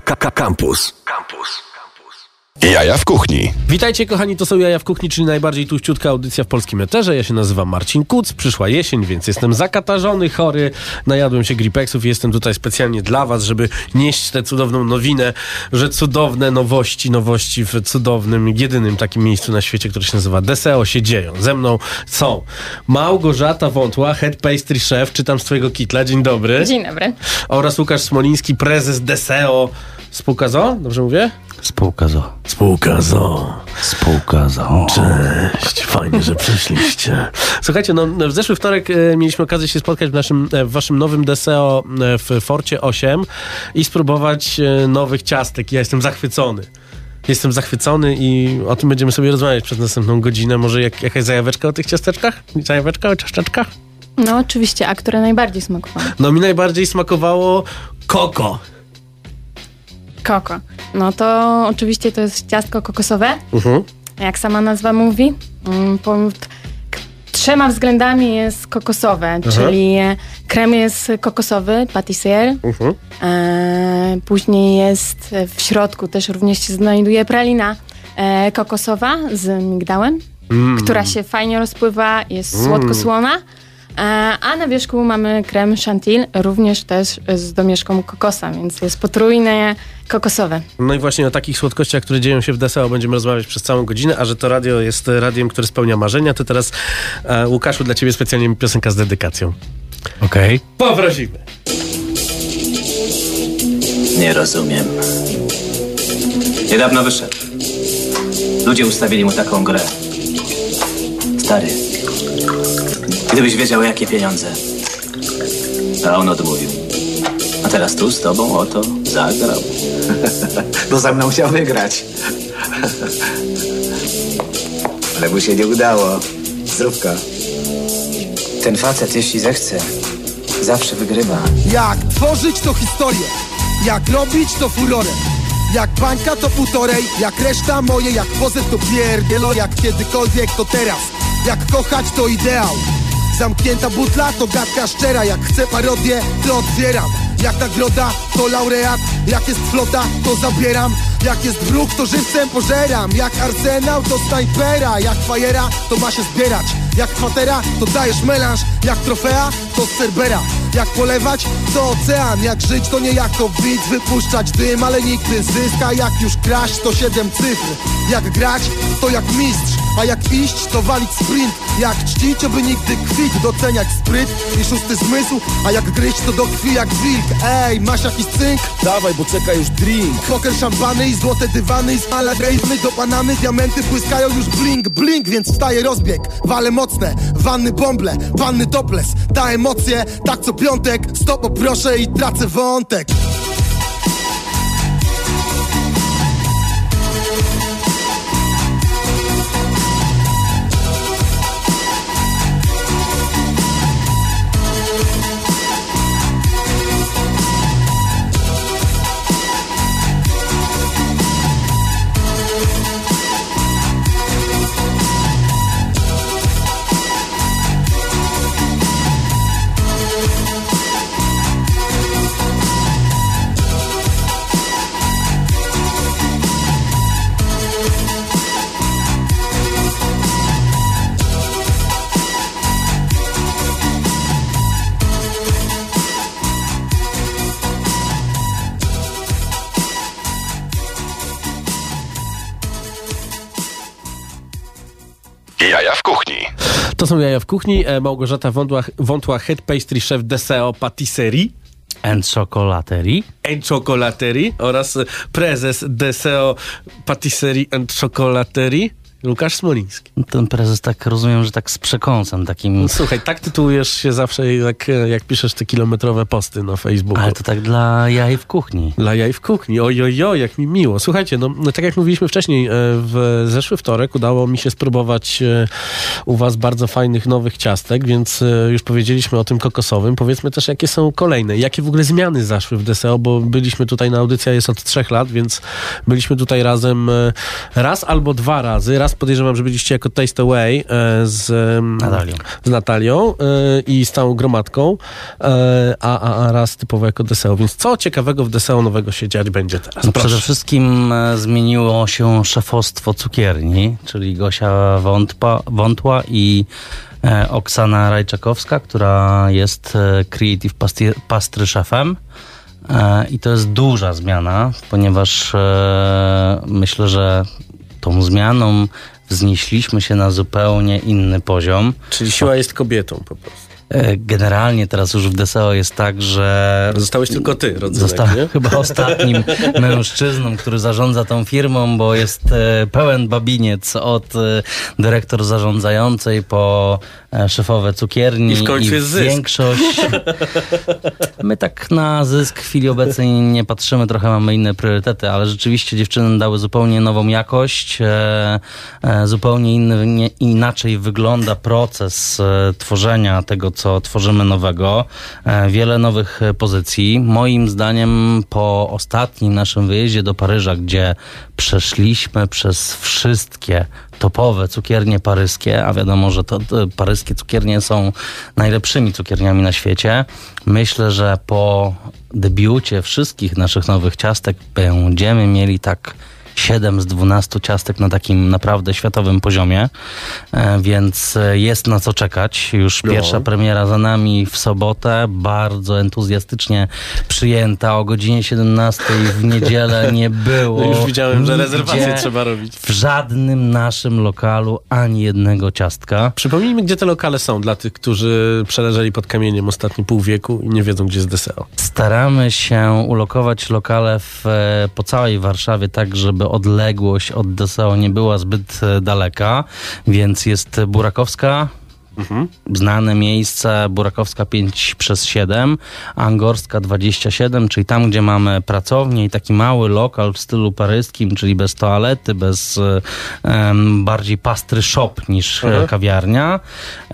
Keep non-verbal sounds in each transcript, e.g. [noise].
Campus. Campus. Jaja w kuchni. Witajcie kochani, to są Jaja w kuchni, czyli najbardziej tuściutka audycja w polskim eterze. Ja się nazywam Marcin Kuc, przyszła jesień, więc jestem zakatarzony, chory, najadłem się gripeksów i jestem tutaj specjalnie dla was, żeby nieść tę cudowną nowinę, że cudowne nowości, nowości w cudownym, jedynym takim miejscu na świecie, które się nazywa Deseo się dzieją. Ze mną są Małgorzata Wątła, head pastry chef, czytam z twojego kitla, dzień dobry. Dzień dobry. Oraz Łukasz Smoliński, prezes Deseo. Spółka ZO? Dobrze mówię? Spółka ZO. Spółka ZO. Spółka ZO. Cześć, fajnie, że przyszliście. Słuchajcie, no w zeszły wtorek e, mieliśmy okazję się spotkać w, naszym, e, w waszym nowym DSEO e, w Forcie 8 i spróbować e, nowych ciastek. Ja jestem zachwycony. Jestem zachwycony i o tym będziemy sobie rozmawiać przez następną godzinę. Może jak, jakaś zajaweczka o tych ciasteczkach? Zajaweczka o ciasteczkach? No oczywiście, a które najbardziej smakowało? No mi najbardziej smakowało koko. Koko. No to oczywiście to jest ciastko kokosowe, Mhm. jak sama nazwa mówi. Mm, Pod trzema względami jest kokosowe, czyli e, krem jest kokosowy, patissier. Mhm. E, później jest w środku też również się znajduje pralina e, kokosowa z migdałem, Mm. która się fajnie rozpływa, jest słodko-słona. A na wierzchu mamy krem chantilly, również też z domieszką kokosa, więc jest potrójne kokosowe. No i właśnie o takich słodkościach, które dzieją się w DSEO będziemy rozmawiać przez całą godzinę, a że to radio jest radiem, które spełnia marzenia, to teraz e, Łukaszu dla ciebie specjalnie piosenka z dedykacją. Okej. Poprosimy. Nie rozumiem. Niedawno wyszedł. Ludzie ustawili mu taką grę. Stary, gdybyś wiedział, jakie pieniądze. A on odmówił. A teraz tu z tobą oto zagrał. [laughs] Bo ze mną chciał wygrać. Ale mu się nie udało. Zdrówka. Ten facet, jeśli zechce, zawsze wygrywa. Jak tworzyć to historię, jak robić to furorem. Jak bańka to półtorej, jak reszta moje, jak pozew to pierdzielo, jak kiedykolwiek to teraz. Jak kochać to ideał. Zamknięta butla to gadka szczera, jak chcę parodię, to otwieram. Jak nagroda to laureat, jak jest flota to zabieram. Jak jest wróg to żywcem pożeram. Jak arsenał to snajpera, jak fajera to ma się zbierać. Jak kwatera to dajesz melanż, jak trofea to z Cerbera. Jak polewać to ocean, jak żyć to nie jako widz Wypuszczać dym, ale nigdy zyska Jak już kraść to siedem cyfr Jak grać to jak mistrz A jak iść to walić sprint. Jak czcić oby nigdy kwit Doceniać spryt i szósty zmysł. A jak gryźć to do krwi jak wilk. Ej, masz jakiś cynk? Dawaj, bo czeka już drink. Poker szampany i złote dywany. I spala grejmy do panamy Diamenty błyskają już blink, blink Więc wstaje rozbieg, wale mocne Wanny bąble, wanny topless. Ta emocje, tak co piątek. Stop poproszę i tracę wątek są jaja w kuchni. E, Małgorzata Wątła, Wątła head pastry chef DSEO Patisserie And chocolaterie. and Chocolaterie oraz prezes DSEO Patisserie and Chocolaterie Łukasz Smoliński. Ten prezes tak rozumiem, że tak z przekąsem takim. No, słuchaj, tak tytułujesz się zawsze, jak, jak piszesz te kilometrowe posty na Facebooku. Ale to tak dla jaj w kuchni. Dla jaj w kuchni. Ojojo, jak mi miło. Słuchajcie, no, no tak jak mówiliśmy wcześniej, e, w zeszły wtorek udało mi się spróbować e, u was bardzo fajnych nowych ciastek, więc e, już powiedzieliśmy o tym kokosowym. Powiedzmy też, jakie są kolejne. Jakie w ogóle zmiany zaszły w DSEO, bo byliśmy tutaj na audycja jest od trzech lat, więc byliśmy tutaj razem raz albo dwa razy. Raz raz podejrzewam, że byliście jako Taste Away e, z, Natalią. z Natalią e, i z całą gromadką, e, a, a, a raz typowo jako Deseo. Więc co ciekawego w Deseo nowego się dziać będzie teraz? No przede wszystkim zmieniło się szefostwo cukierni, czyli Gosia Wątpa, Wątła i Oksana Rajczakowska, która jest creative pastry, pastry szefem. I to jest duża zmiana, ponieważ myślę, że tą zmianą wznieśliśmy się na zupełnie inny poziom. Czyli siła jest kobietą po prostu. E, Generalnie teraz już w DSO jest tak, że Zostałeś tylko ty, rodzynek, Zostałem [laughs] chyba ostatnim [laughs] mężczyzną, który zarządza tą firmą, bo jest e, pełen babiniec od e, dyrektor zarządzającej po szefowe cukierni I w końcu jest zysk. większość. [laughs] My tak na zysk w chwili obecnej nie patrzymy, trochę mamy inne priorytety, ale rzeczywiście dziewczyny dały zupełnie nową jakość, e, e, zupełnie inny, inaczej wygląda proces e, tworzenia tego, co tworzymy nowego. E, wiele nowych e, pozycji. Moim zdaniem po ostatnim naszym wyjeździe do Paryża, gdzie przeszliśmy przez wszystkie topowe cukiernie paryskie, a wiadomo, że to, to paryskie cukiernie są najlepszymi cukierniami na świecie. Myślę, że po debiucie wszystkich naszych nowych ciastek będziemy mieli tak 7 z 12 ciastek na takim naprawdę światowym poziomie, e, więc e, jest na co czekać. Już No. pierwsza premiera za nami w sobotę, bardzo entuzjastycznie przyjęta o godzinie 17 w niedzielę nie [laughs] było. No już widziałem, że nigdzie rezerwację trzeba robić. w żadnym naszym lokalu ani jednego ciastka. Przypomnijmy, gdzie te lokale są dla tych, którzy przeleżeli pod kamieniem ostatni pół wieku i nie wiedzą, gdzie jest Deseo. Staramy się ulokować lokale w, e, po całej Warszawie tak, żeby odległość od DSO nie była zbyt e, daleka, więc jest Burakowska, znane miejsce, Burakowska 5 przez 7, Angorska 27, czyli tam, gdzie mamy pracownię i taki mały lokal w stylu paryskim, czyli bez toalety, bez e, bardziej pastry shop niż e, kawiarnia.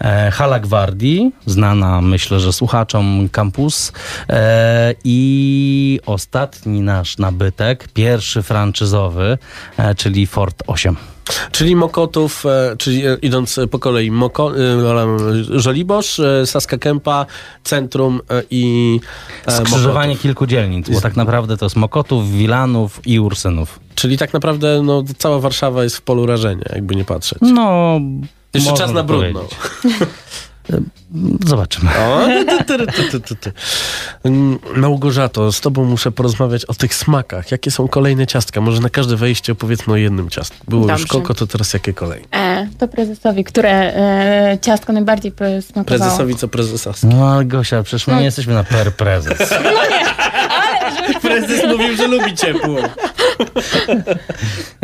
E, Hala Gwardii, znana myślę, że słuchaczom kampus e, i ostatni nasz nabytek, pierwszy franczyzowy, e, czyli Ford 8. Czyli Mokotów, e, czyli e, idąc e, po kolei, Moko, Żoliborz, Saska Kępa, Centrum i Skrzyżowanie Mokotów. kilku dzielnic, bo tak naprawdę to jest Mokotów, Wilanów i Ursynów. Czyli tak naprawdę no, cała Warszawa jest w polu rażenia, jakby nie patrzeć. No, Jeszcze czas na brudno. powiedzieć. [laughs] Zobaczymy. O, ty, ty, ty, ty, ty, ty. Małgorzato, z tobą muszę porozmawiać o tych smakach. Jakie są kolejne ciastka? Może na każde wejście opowiedzmy o jednym ciastku. Było już Dobrze. koko, to teraz jakie kolejne? E, to prezesowi, które e, ciastko najbardziej smakowało. Prezesowi co prezesowski? No ale Gosia, przecież my No. nie jesteśmy na per prezes. [laughs] Prezes mówił, że lubi ciepło.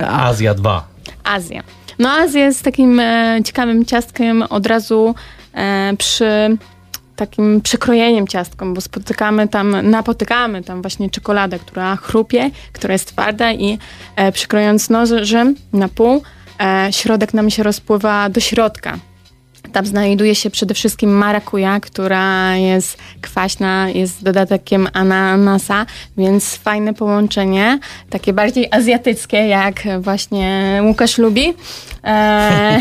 Azja 2. Azja. No Azja jest takim e, ciekawym ciastkiem od razu e, przy takim przekrojeniem ciastką, bo spotykamy tam, napotykamy tam właśnie czekoladę, która chrupie, która jest twarda i e, przykrojąc nożem na pół, e, środek nam się rozpływa do środka. Tam znajduje się przede wszystkim marakuja, która jest kwaśna, jest dodatkiem ananasa, więc fajne połączenie, takie bardziej azjatyckie, jak właśnie Łukasz lubi. E,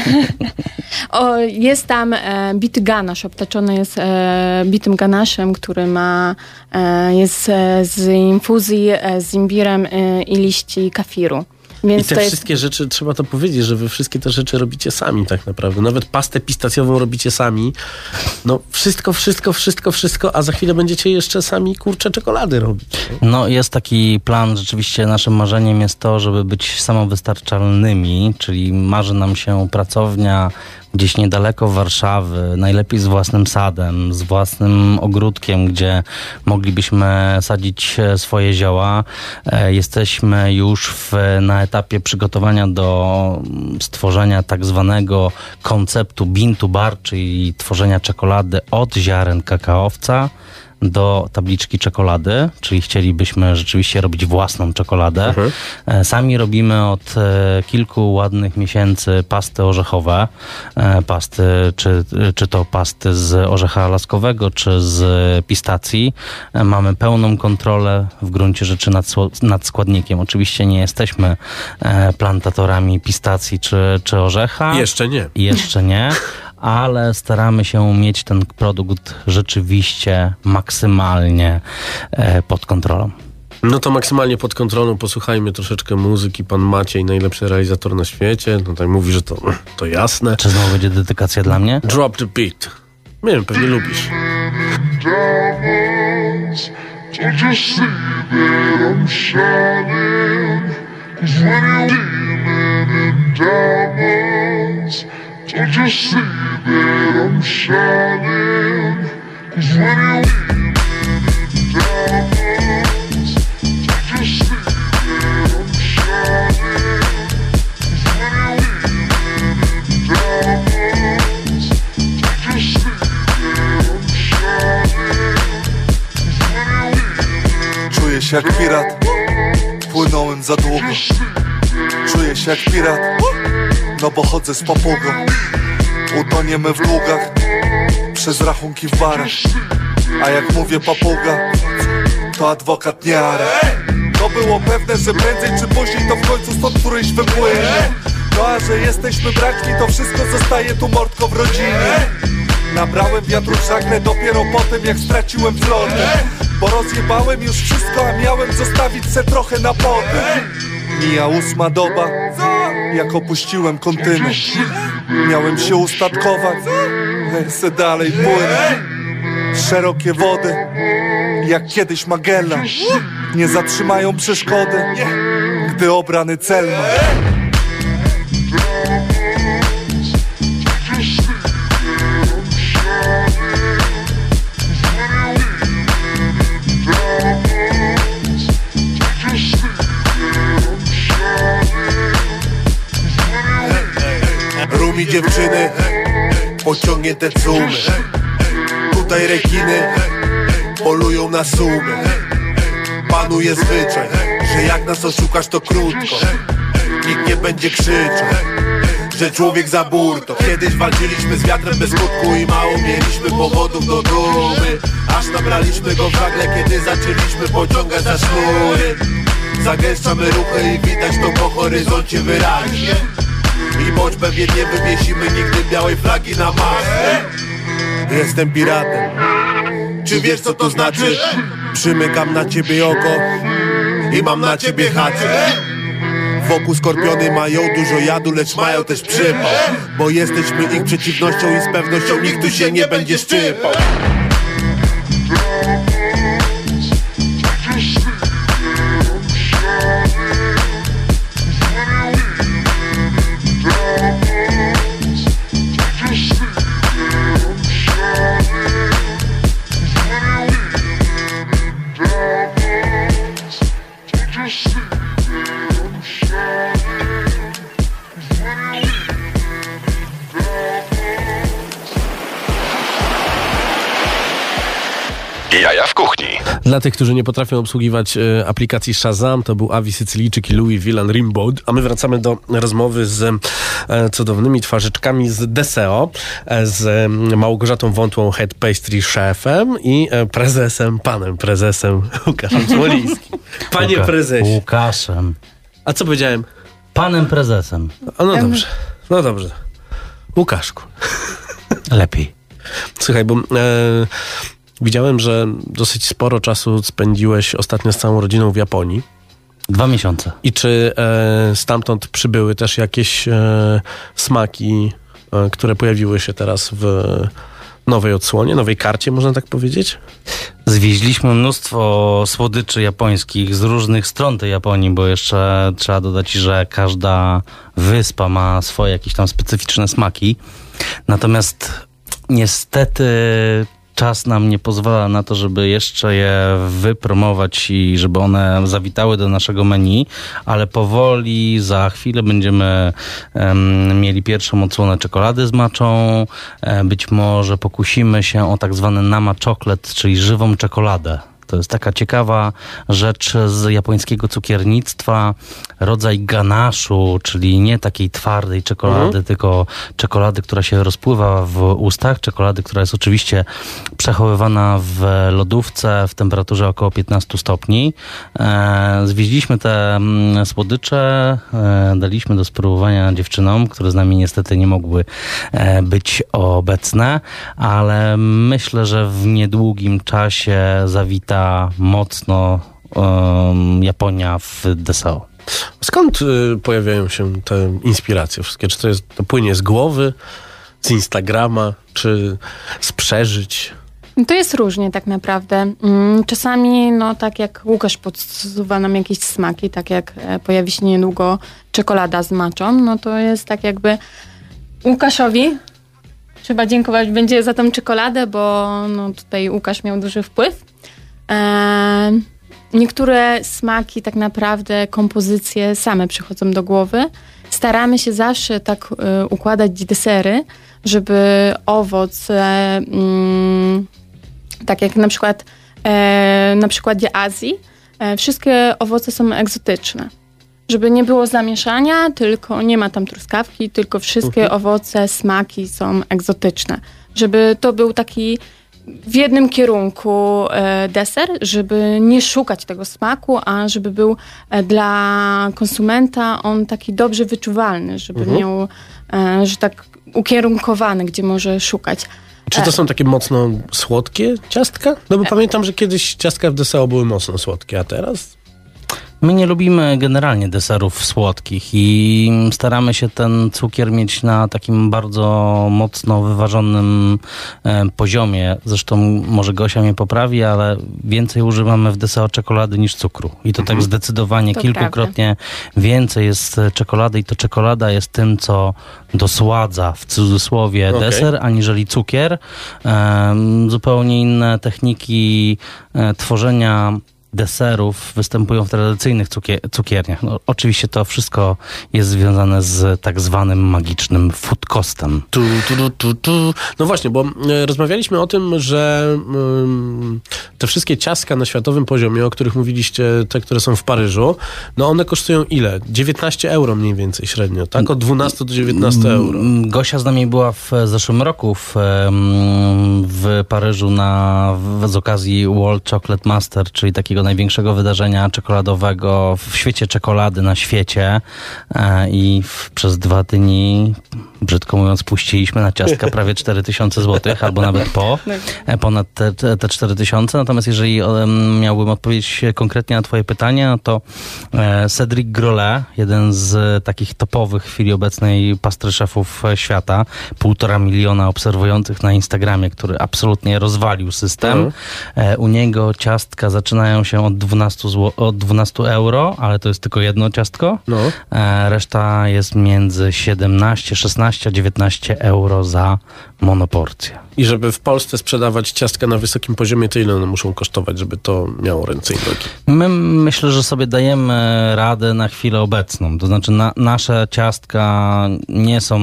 [laughs] o, jest tam e, bity ganasz, obtaczony jest e, bitym ganaszem, który ma, e, jest e, z infuzji e, z imbirem e, i liści kafiru. I Więc te to jest wszystkie rzeczy, trzeba to powiedzieć, że wy wszystkie te rzeczy robicie sami tak naprawdę. Nawet pastę pistacjową robicie sami. No wszystko, wszystko, wszystko, wszystko, a za chwilę będziecie jeszcze sami, kurcze, czekolady robić. No jest taki plan, rzeczywiście naszym marzeniem jest to, żeby być samowystarczalnymi, czyli marzy nam się pracownia gdzieś niedaleko Warszawy, najlepiej z własnym sadem, z własnym ogródkiem, gdzie moglibyśmy sadzić e, swoje zioła. E, Jesteśmy już w, na etapie przygotowania do mm, stworzenia tak zwanego konceptu bean to bar, czyli tworzenia czekolady od ziaren kakaowca do tabliczki czekolady, czyli chcielibyśmy rzeczywiście robić własną czekoladę. E, Sami robimy od e, kilku ładnych miesięcy pasty orzechowe, e, pasty, czy, czy to pasty z orzecha laskowego, czy z pistacji. Mamy pełną kontrolę w gruncie rzeczy nad, nad składnikiem. Oczywiście nie jesteśmy plantatorami pistacji czy, czy orzecha. Jeszcze nie. Jeszcze nie, [laughs] ale staramy się mieć ten produkt rzeczywiście maksymalnie e, pod kontrolą. No to maksymalnie pod kontrolą posłuchajmy troszeczkę muzyki. Pan Maciej, najlepszy realizator na świecie. Tutaj mówi, że to, to jasne. Czy znowu będzie dedykacja dla mnie? Drop the beat. Nie wiem, pewnie lubisz. Don't you see that I'm shining? Cause when you're dealing in diamonds, you see that I'm shining? Cause when you? Czuję się jak pirat Płynąłem za długo Czuję się jak pirat No bo chodzę z papugą. Utoniemy w długach Przez rachunki w barach. A jak mówię papuga To adwokat nie ara. To było pewne, że prędzej czy później To w końcu stąd któryś wypłynie. No a że jesteśmy braćmi To wszystko zostaje tu mordko w rodzinie. Nabrałem wiatru w żagle dopiero po tym jak straciłem flotę. Bo rozjebałem już wszystko, a miałem zostawić se trochę na potem Mija ósma doba, jak opuściłem kontynent. Miałem się ustatkować, se dalej płynę. Szerokie wody, jak kiedyś Magellan Nie zatrzymają przeszkody, gdy obrany cel ma dziewczyny, pociągnięte cumy. Tutaj rekiny polują na sumy. Panuje zwyczaj, że jak nas oszukasz to krótko. Nikt nie będzie krzyczał że człowiek za burto. Kiedyś walczyliśmy z wiatrem bez skutku I mało mieliśmy powodów do dumy. Aż nabraliśmy go w żagle Kiedy zaczęliśmy pociągać za sznury Zagęszczamy ruchy i widać to po horyzoncie wyraźnie I bądź pewnie nie wywiesimy nigdy białej flagi na masę Jestem piratem. Czy wiesz co to znaczy? Przymykam na ciebie oko I mam na ciebie haczyk. Wokół skorpiony mają dużo jadu, lecz mają też przypał. Bo jesteśmy ich przeciwnością i z pewnością nikt tu się nie będzie szczypał Dla tych, którzy nie potrafią obsługiwać e, aplikacji Shazam, to był Avi Sycylijczyk i Louis Villan Rimbaud. A my wracamy do rozmowy z e, cudownymi twarzyczkami z Deseo, e, z Małgorzatą Wątłą, head pastry chefem i e, prezesem, panem prezesem [laughs] Łukaszem Smolińskim. Panie Łuka- prezesie. Łukaszem. A co powiedziałem? Panem prezesem. A no dobrze, no dobrze. Łukaszku. Lepiej. Słuchaj, bo e, widziałem, że dosyć sporo czasu spędziłeś ostatnio z całą rodziną w Japonii. Dwa miesiące. I czy e, stamtąd przybyły też jakieś e, smaki, e, które pojawiły się teraz w nowej odsłonie, nowej karcie, można tak powiedzieć? Zwieźliśmy mnóstwo słodyczy japońskich z różnych stron tej Japonii, bo jeszcze trzeba dodać, że każda wyspa ma swoje jakieś tam specyficzne smaki. Natomiast niestety czas nam nie pozwala na to, żeby jeszcze je wypromować i żeby one zawitały do naszego menu, ale powoli za chwilę będziemy em, mieli pierwszą odsłonę czekolady z maczą. E, być może pokusimy się o tak zwany nama chocolate, czyli żywą czekoladę. To jest taka ciekawa rzecz z japońskiego cukiernictwa, rodzaj ganaszu, czyli nie takiej twardej czekolady, Mhm. tylko czekolady, która się rozpływa w ustach, czekolady, która jest oczywiście przechowywana w lodówce w temperaturze około 15 stopni. E, zwieźliśmy te mm, słodycze, e, daliśmy do spróbowania dziewczynom, które z nami niestety nie mogły e, być obecne, ale myślę, że w niedługim czasie zawita mocno em, Japonia w DSO. Skąd y, pojawiają się te inspiracje wszystkie? Czy to, jest, to płynie z głowy, z Instagrama, czy z przeżyć? To jest różnie tak naprawdę. Mm, Czasami, no tak jak Łukasz podsuwa nam jakieś smaki, tak jak e, pojawi się niedługo czekolada z maczą, no to jest tak jakby Łukaszowi trzeba dziękować będzie za tą czekoladę, bo no tutaj Łukasz miał duży wpływ. Niektóre smaki, tak naprawdę kompozycje same przychodzą do głowy. Staramy się zawsze tak e, układać desery, żeby owoc, e, mm, tak jak na przykład e, na przykładzie Azji, e, wszystkie owoce są egzotyczne. Żeby nie było zamieszania, tylko nie ma tam truskawki, tylko wszystkie owoce, smaki są egzotyczne. Żeby to był taki w jednym kierunku e, deser, żeby nie szukać tego smaku, a żeby był e, dla konsumenta on taki dobrze wyczuwalny, żeby miał, e, że tak ukierunkowany, gdzie może szukać. Czy to są takie mocno słodkie ciastka? No bo pamiętam, że kiedyś ciastka w DSO były mocno słodkie, a teraz? My nie lubimy generalnie deserów słodkich i staramy się ten cukier mieć na takim bardzo mocno wyważonym e, poziomie. Zresztą może Gosia mnie poprawi, ale więcej używamy w deseo czekolady niż cukru. I to tak zdecydowanie To kilkukrotnie więcej jest e, czekolady i to czekolada jest tym, co dosładza w cudzysłowie Okej. deser, aniżeli cukier. Em, zupełnie inne techniki e, tworzenia deserów występują w tradycyjnych cukier cukierniach. No, oczywiście to wszystko jest związane z tak zwanym magicznym food costem. Tu, tu, tu, tu. No właśnie, bo e, rozmawialiśmy o tym, że mm, te wszystkie ciastka na światowym poziomie, o których mówiliście, te, które są w Paryżu, no one kosztują ile? 19 euro mniej więcej średnio, tak? Od 12 do 19 euro. Mm, Gosia z nami była w zeszłym roku w, w Paryżu na, z okazji World Chocolate Master, czyli takiego największego wydarzenia czekoladowego w świecie czekolady na świecie e, i w, przez dwa dni, brzydko mówiąc, puściliśmy na ciastka [laughs] prawie 4000 zł, albo nawet po, e, ponad te, te, te 4000. Natomiast jeżeli em, miałbym odpowiedzieć konkretnie na twoje pytanie, no to e, Cedric Grolet, jeden z takich topowych w chwili obecnej pastryszefów e, świata, półtora miliona obserwujących na Instagramie, który absolutnie rozwalił system. Mhm. E, U niego ciastka zaczynają się od 12, zł, od 12 euro, ale to jest tylko jedno ciastko. No. E, Reszta jest między 17, 16, 19 euro za monoporcję. I żeby w Polsce sprzedawać ciastka na wysokim poziomie, to ile one muszą kosztować, żeby to miało ręce i nogi? My myślę, że sobie dajemy radę na chwilę obecną. To znaczy, na, nasze ciastka nie są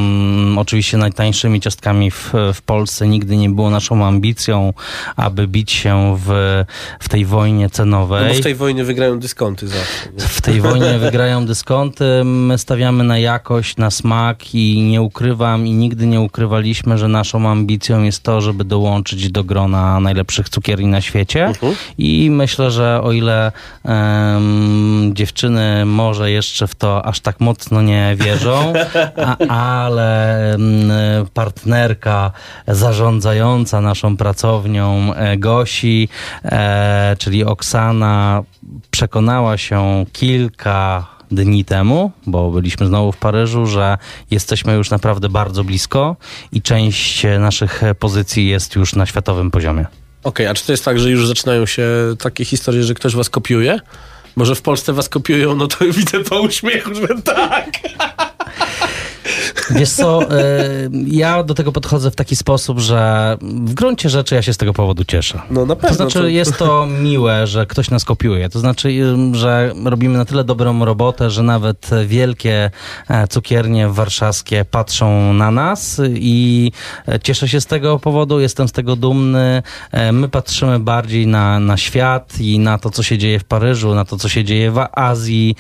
oczywiście najtańszymi ciastkami w, w Polsce. Nigdy nie było naszą ambicją, aby bić się w, w tej wojnie No cenowej. bo w tej wojnie wygrają dyskonty zawsze. nie? W tej wojnie [laughs] wygrają dyskonty. My stawiamy na jakość, na smak i nie ukrywam i nigdy nie ukrywaliśmy, że naszą ambicją jest to, żeby dołączyć do grona najlepszych cukierni na świecie. I myślę, że o ile em, dziewczyny może jeszcze w to aż tak mocno nie wierzą, a, ale em, partnerka zarządzająca naszą pracownią e, Gosi, e, czyli Oksana, przekonała się kilka dni temu, bo byliśmy znowu w Paryżu, że jesteśmy już naprawdę bardzo blisko i część naszych pozycji jest już na światowym poziomie. Okej, a czy to jest tak, że już zaczynają się takie historie, że ktoś was kopiuje? Może w Polsce was kopiują, no to [laughs] widzę po uśmiechu, że tak. Wiesz co, e, ja do tego podchodzę w taki sposób, że w gruncie rzeczy ja się z tego powodu cieszę. No na pewno. To znaczy to- jest to miłe, że ktoś nas kopiuje. To znaczy, ym, że robimy na tyle dobrą robotę, że nawet wielkie e, cukiernie warszawskie patrzą na nas i e, cieszę się z tego powodu, jestem z tego dumny. My patrzymy bardziej na, na świat i na to, co się dzieje w Paryżu, na to, co się dzieje w Azji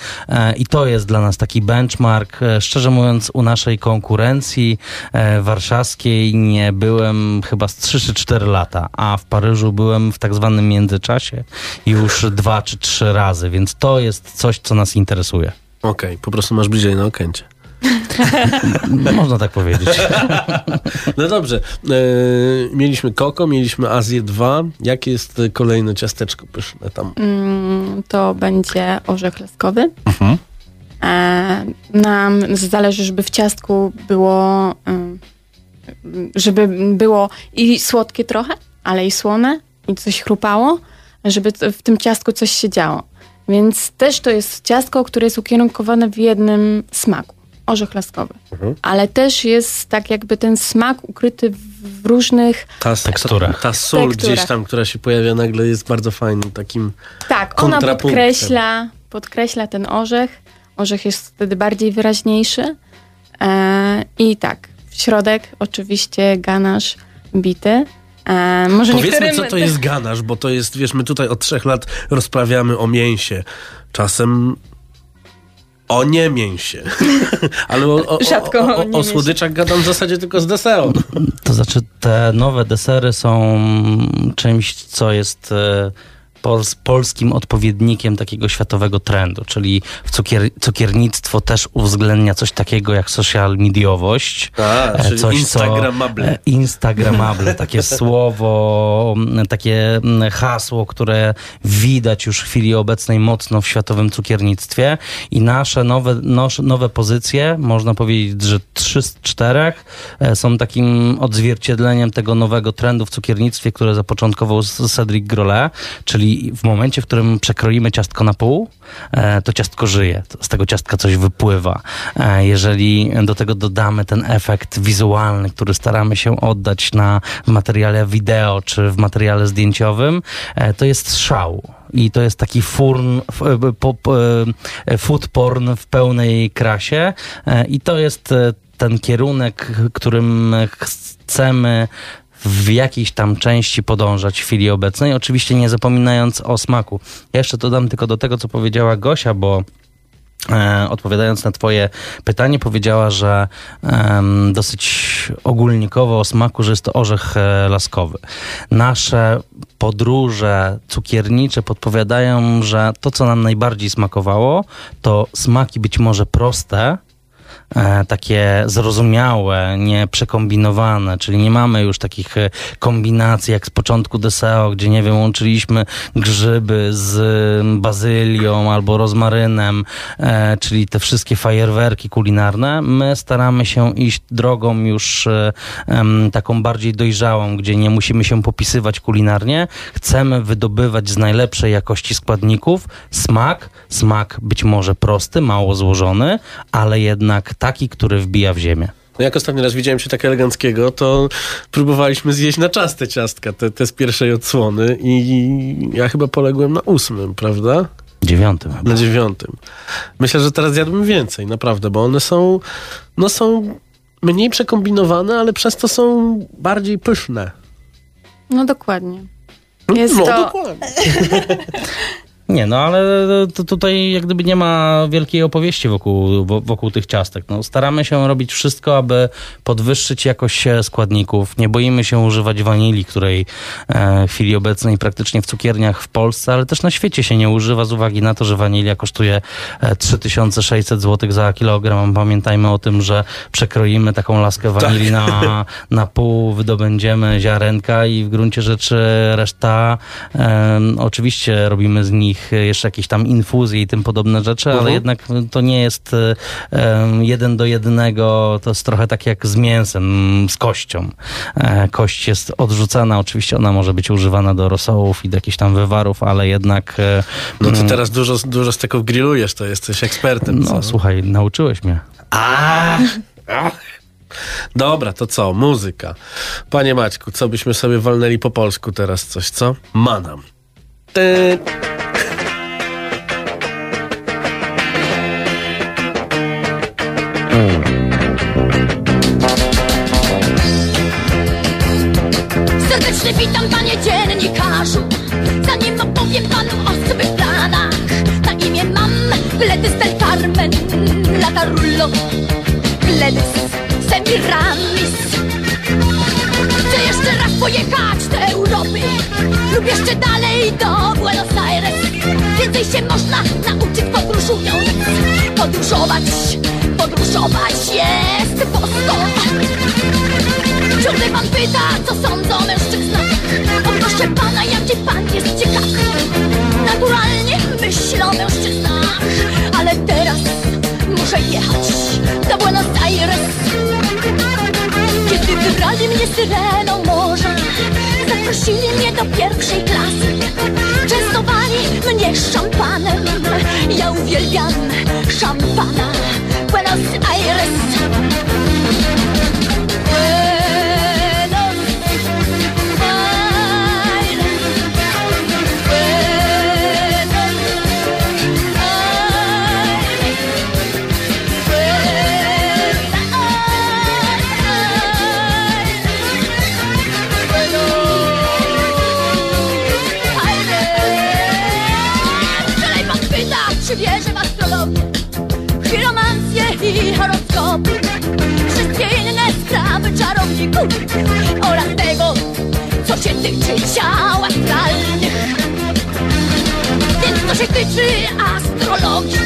i to jest dla nas taki benchmark. E, Szczerze mówiąc, u naszej konkurencji e, warszawskiej nie byłem chyba z 3 czy 4 lata, a w Paryżu byłem w tak zwanym międzyczasie już dwa czy trzy razy, więc to jest coś, co nas interesuje. Okej, po prostu masz bliżej na okęcie. [laughs] Można tak powiedzieć. [laughs] No dobrze. E, mieliśmy Koko, mieliśmy Azję 2. Jakie jest kolejne ciasteczko pyszne tam? Mm, to będzie orzech laskowy. Mhm. E, nam zależy, żeby w ciastku było, ym, żeby było i słodkie trochę, ale i słone i coś chrupało, żeby w tym ciastku coś się działo. Więc też to jest ciastko, które jest ukierunkowane w jednym smaku. Orzech laskowy. Mhm. Ale też jest tak jakby ten smak ukryty w, różnych... Ta, Teksturach. Ta, ta sól Teksturach. gdzieś tam, która się pojawia nagle jest bardzo fajnym takim... Tak, ona podkreśla, podkreśla ten orzech. Orzech jest wtedy bardziej wyraźniejszy. E, I tak, w środek oczywiście ganasz bity. E, może Powiedzmy, niektórym... co to jest ganasz, bo to jest, wiesz, my tutaj od trzech lat rozprawiamy o mięsie. Czasem o nie mięsie. [laughs] Ale o, o, Rzadko o, o o, o słodyczach gadam w zasadzie tylko z deseru. To znaczy, te nowe desery są czymś, co jest e, pols polskim odpowiednikiem takiego światowego trendu, czyli w cukier cukiernictwo też uwzględnia coś takiego jak social mediowość. A, E, czyli coś, co- instagramable. e, Instagramable, takie [laughs] słowo, takie hasło, które widać już w chwili obecnej mocno w światowym cukiernictwie i nasze nowe, nowe pozycje, można powiedzieć, że trzy z czterech e, są takim odzwierciedleniem tego nowego trendu w cukiernictwie, które zapoczątkował Cedric Grolet, czyli w momencie, w którym przekroimy ciastko na pół, e, to ciastko żyje, z tego ciastka coś wypływa. E, Jeżeli do tego dodamy ten efekt wizualny, który staramy się oddać na w materiale wideo czy w materiale zdjęciowym, e, to jest szał. I to jest taki furn, food porn w pełnej krasie. I to jest ten kierunek, którym chcemy w jakiejś tam części podążać w chwili obecnej. Oczywiście nie zapominając o smaku. Ja jeszcze dodam tylko do tego, co powiedziała Gosia, bo E, odpowiadając na Twoje pytanie, powiedziała, że em, dosyć ogólnikowo o smaku, że jest to orzech e, laskowy. Nasze podróże cukiernicze podpowiadają, że to, co nam najbardziej smakowało, to smaki być może proste, e, takie zrozumiałe, nie przekombinowane, czyli nie mamy już takich e, kombinacji jak z początku deseo, gdzie nie wiem, łączyliśmy grzyby z bazylią albo rozmarynem, e, czyli te wszystkie fajerwerki kulinarne. My staramy się iść drogą już e, taką bardziej dojrzałą, gdzie nie musimy się popisywać kulinarnie. Chcemy wydobywać z najlepszej jakości składników smak, smak być może prosty, mało złożony, ale jednak taki, który wbija w ziemię. No jak ostatni raz widziałem się tak eleganckiego, to próbowaliśmy zjeść na czas te ciastka, te, te z pierwszej odsłony i ja chyba poległem na ósmym, prawda? Dziewiątym chyba. Na dziewiątym. Myślę, że teraz zjadłbym więcej, naprawdę, bo one są, no są mniej przekombinowane, ale przez to są bardziej pyszne. No dokładnie. Jest no, to... dokładnie. [laughs] Nie, no ale to tutaj jak gdyby nie ma wielkiej opowieści wokół, wo- wokół tych ciastek. No, staramy się robić wszystko, aby podwyższyć jakość e, składników. Nie boimy się używać wanilii, której e, w chwili obecnej praktycznie w cukierniach w Polsce, ale też na świecie się nie używa z uwagi na to, że wanilia kosztuje e, 3600 zł za kilogram. Pamiętajmy o tym, że przekroimy taką laskę wanilii na, [laughs] na pół, wydobędziemy ziarenka i w gruncie rzeczy reszta em, oczywiście robimy z nich jeszcze jakieś tam infuzje i tym podobne rzeczy, ale Mhm. jednak to nie jest e, em, jeden do jednego, to jest trochę tak jak z mięsem, z kością. E, Kość jest odrzucana, oczywiście ona może być używana do rosołów i do jakichś tam wywarów, ale jednak... e, No ty mm, teraz dużo, dużo steków grillujesz, to jesteś ekspertem. No co? słuchaj, nauczyłeś mnie. Ach. Dobra, to co? Muzyka. Panie Maćku, co byśmy sobie walnęli po polsku teraz coś, co? Manam. Ty... Serdecznie witam panie dziennikarzu. Zanim opowiem panu o swych planach Na imię mam Gledys del Carmen Latarullo Gledys Semiramis. Chcę jeszcze raz pojechać do Europy Lub jeszcze dalej do Buenos Aires. Więcej się można nauczyć podróżując Podróżować, podróżować jest bosko Ciągle pan pyta, co sądzą o mężczyznach O proszę pana, jaki pan jest ciekawy Naturalnie myślę o mężczyznach Ale teraz muszę jechać do Buenos Aires. Kiedy wybrali mnie syreną morza Zaprosili mnie do pierwszej klasy. Częstowali mnie szampanem. Ja uwielbiam szampana Buenos Aires Oraz tego, co się tyczy ciał astralnych Więc co się tyczy astrologii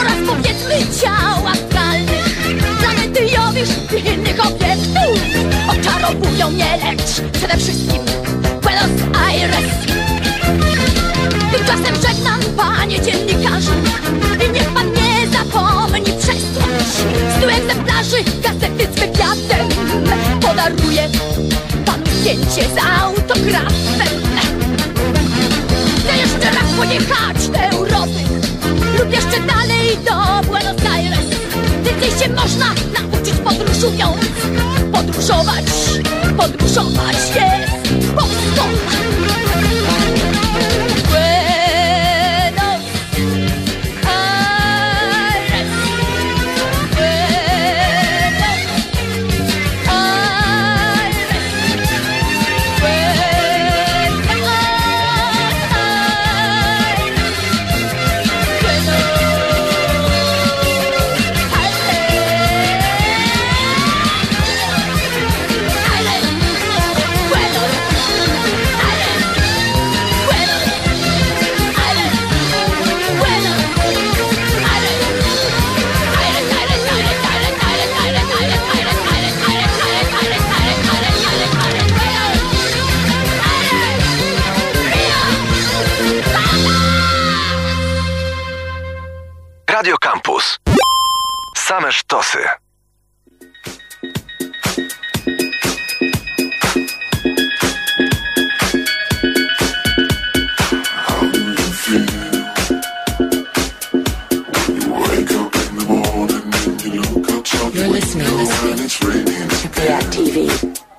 Oraz powiedzmy ciał astralnych Planety Jowisz i innych obiektów Oczarowują mnie, lecz przede wszystkim Buenos Aires. Tymczasem żegnam panie dziennikarzu I niech pan nie zapomni przesłać Stu egzemplarzy gazety z wywiadem Podaruję panu zdjęcie z autografem Chcę jeszcze raz pojechać do Europy. Lub jeszcze dalej do Buenos Aires. Więcej się można nauczyć podróżując. Podróżować, podróżować jest Same sztosy. You're listening, listening to React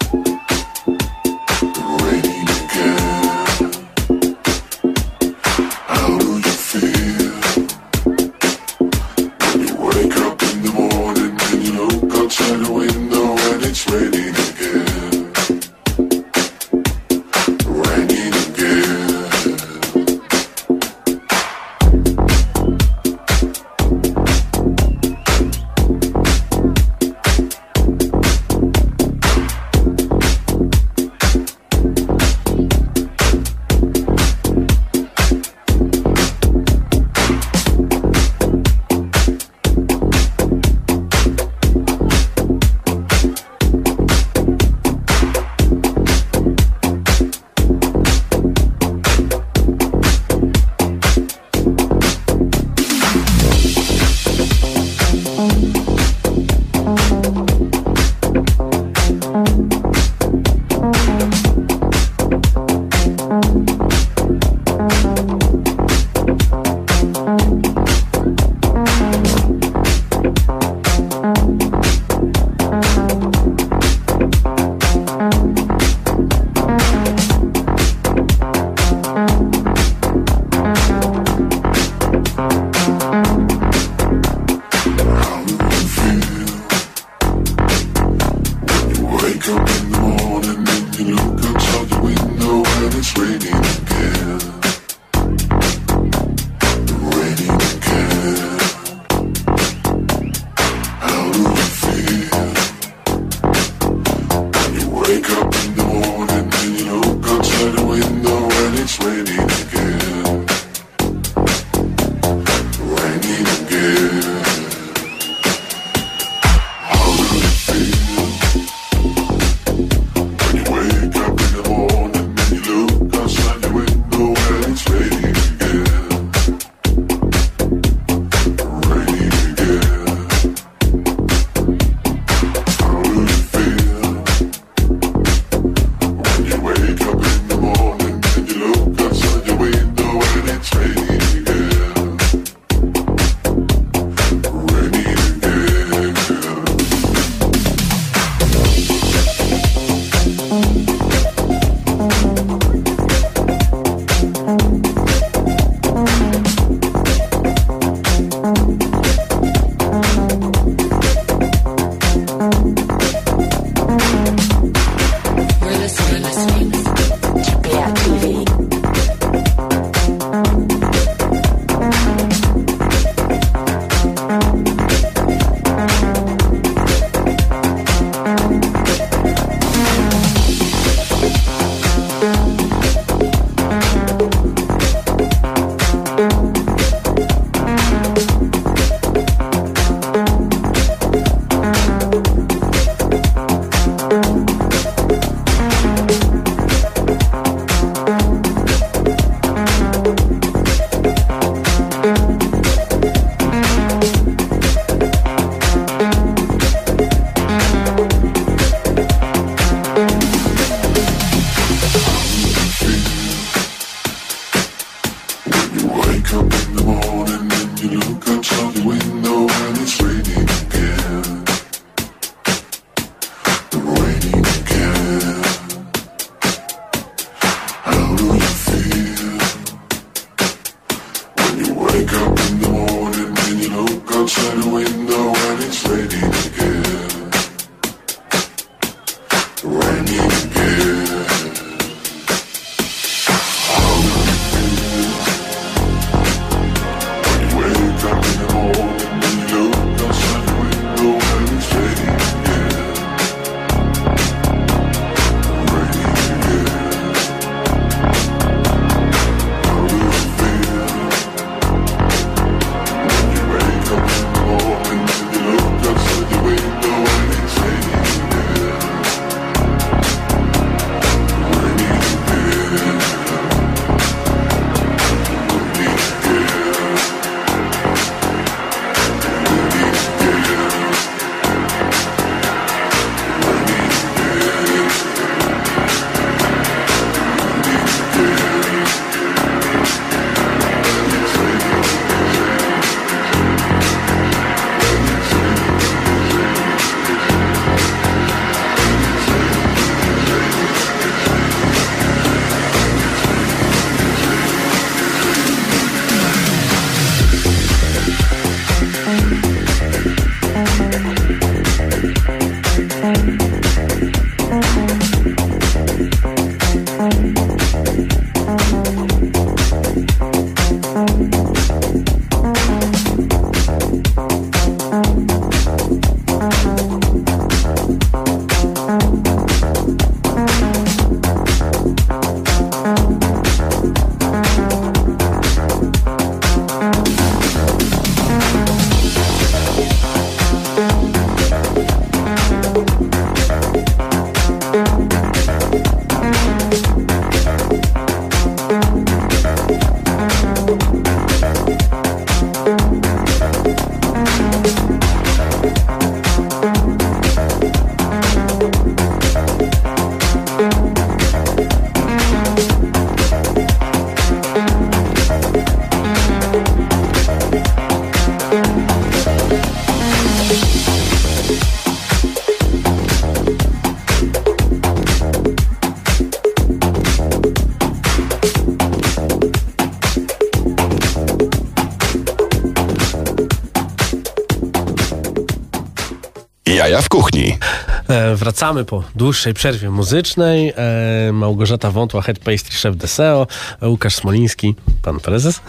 wracamy po dłuższej przerwie muzycznej. E, Małgorzata Wątła, head pastry chef Deseo, Łukasz Smoliński, pan prezes.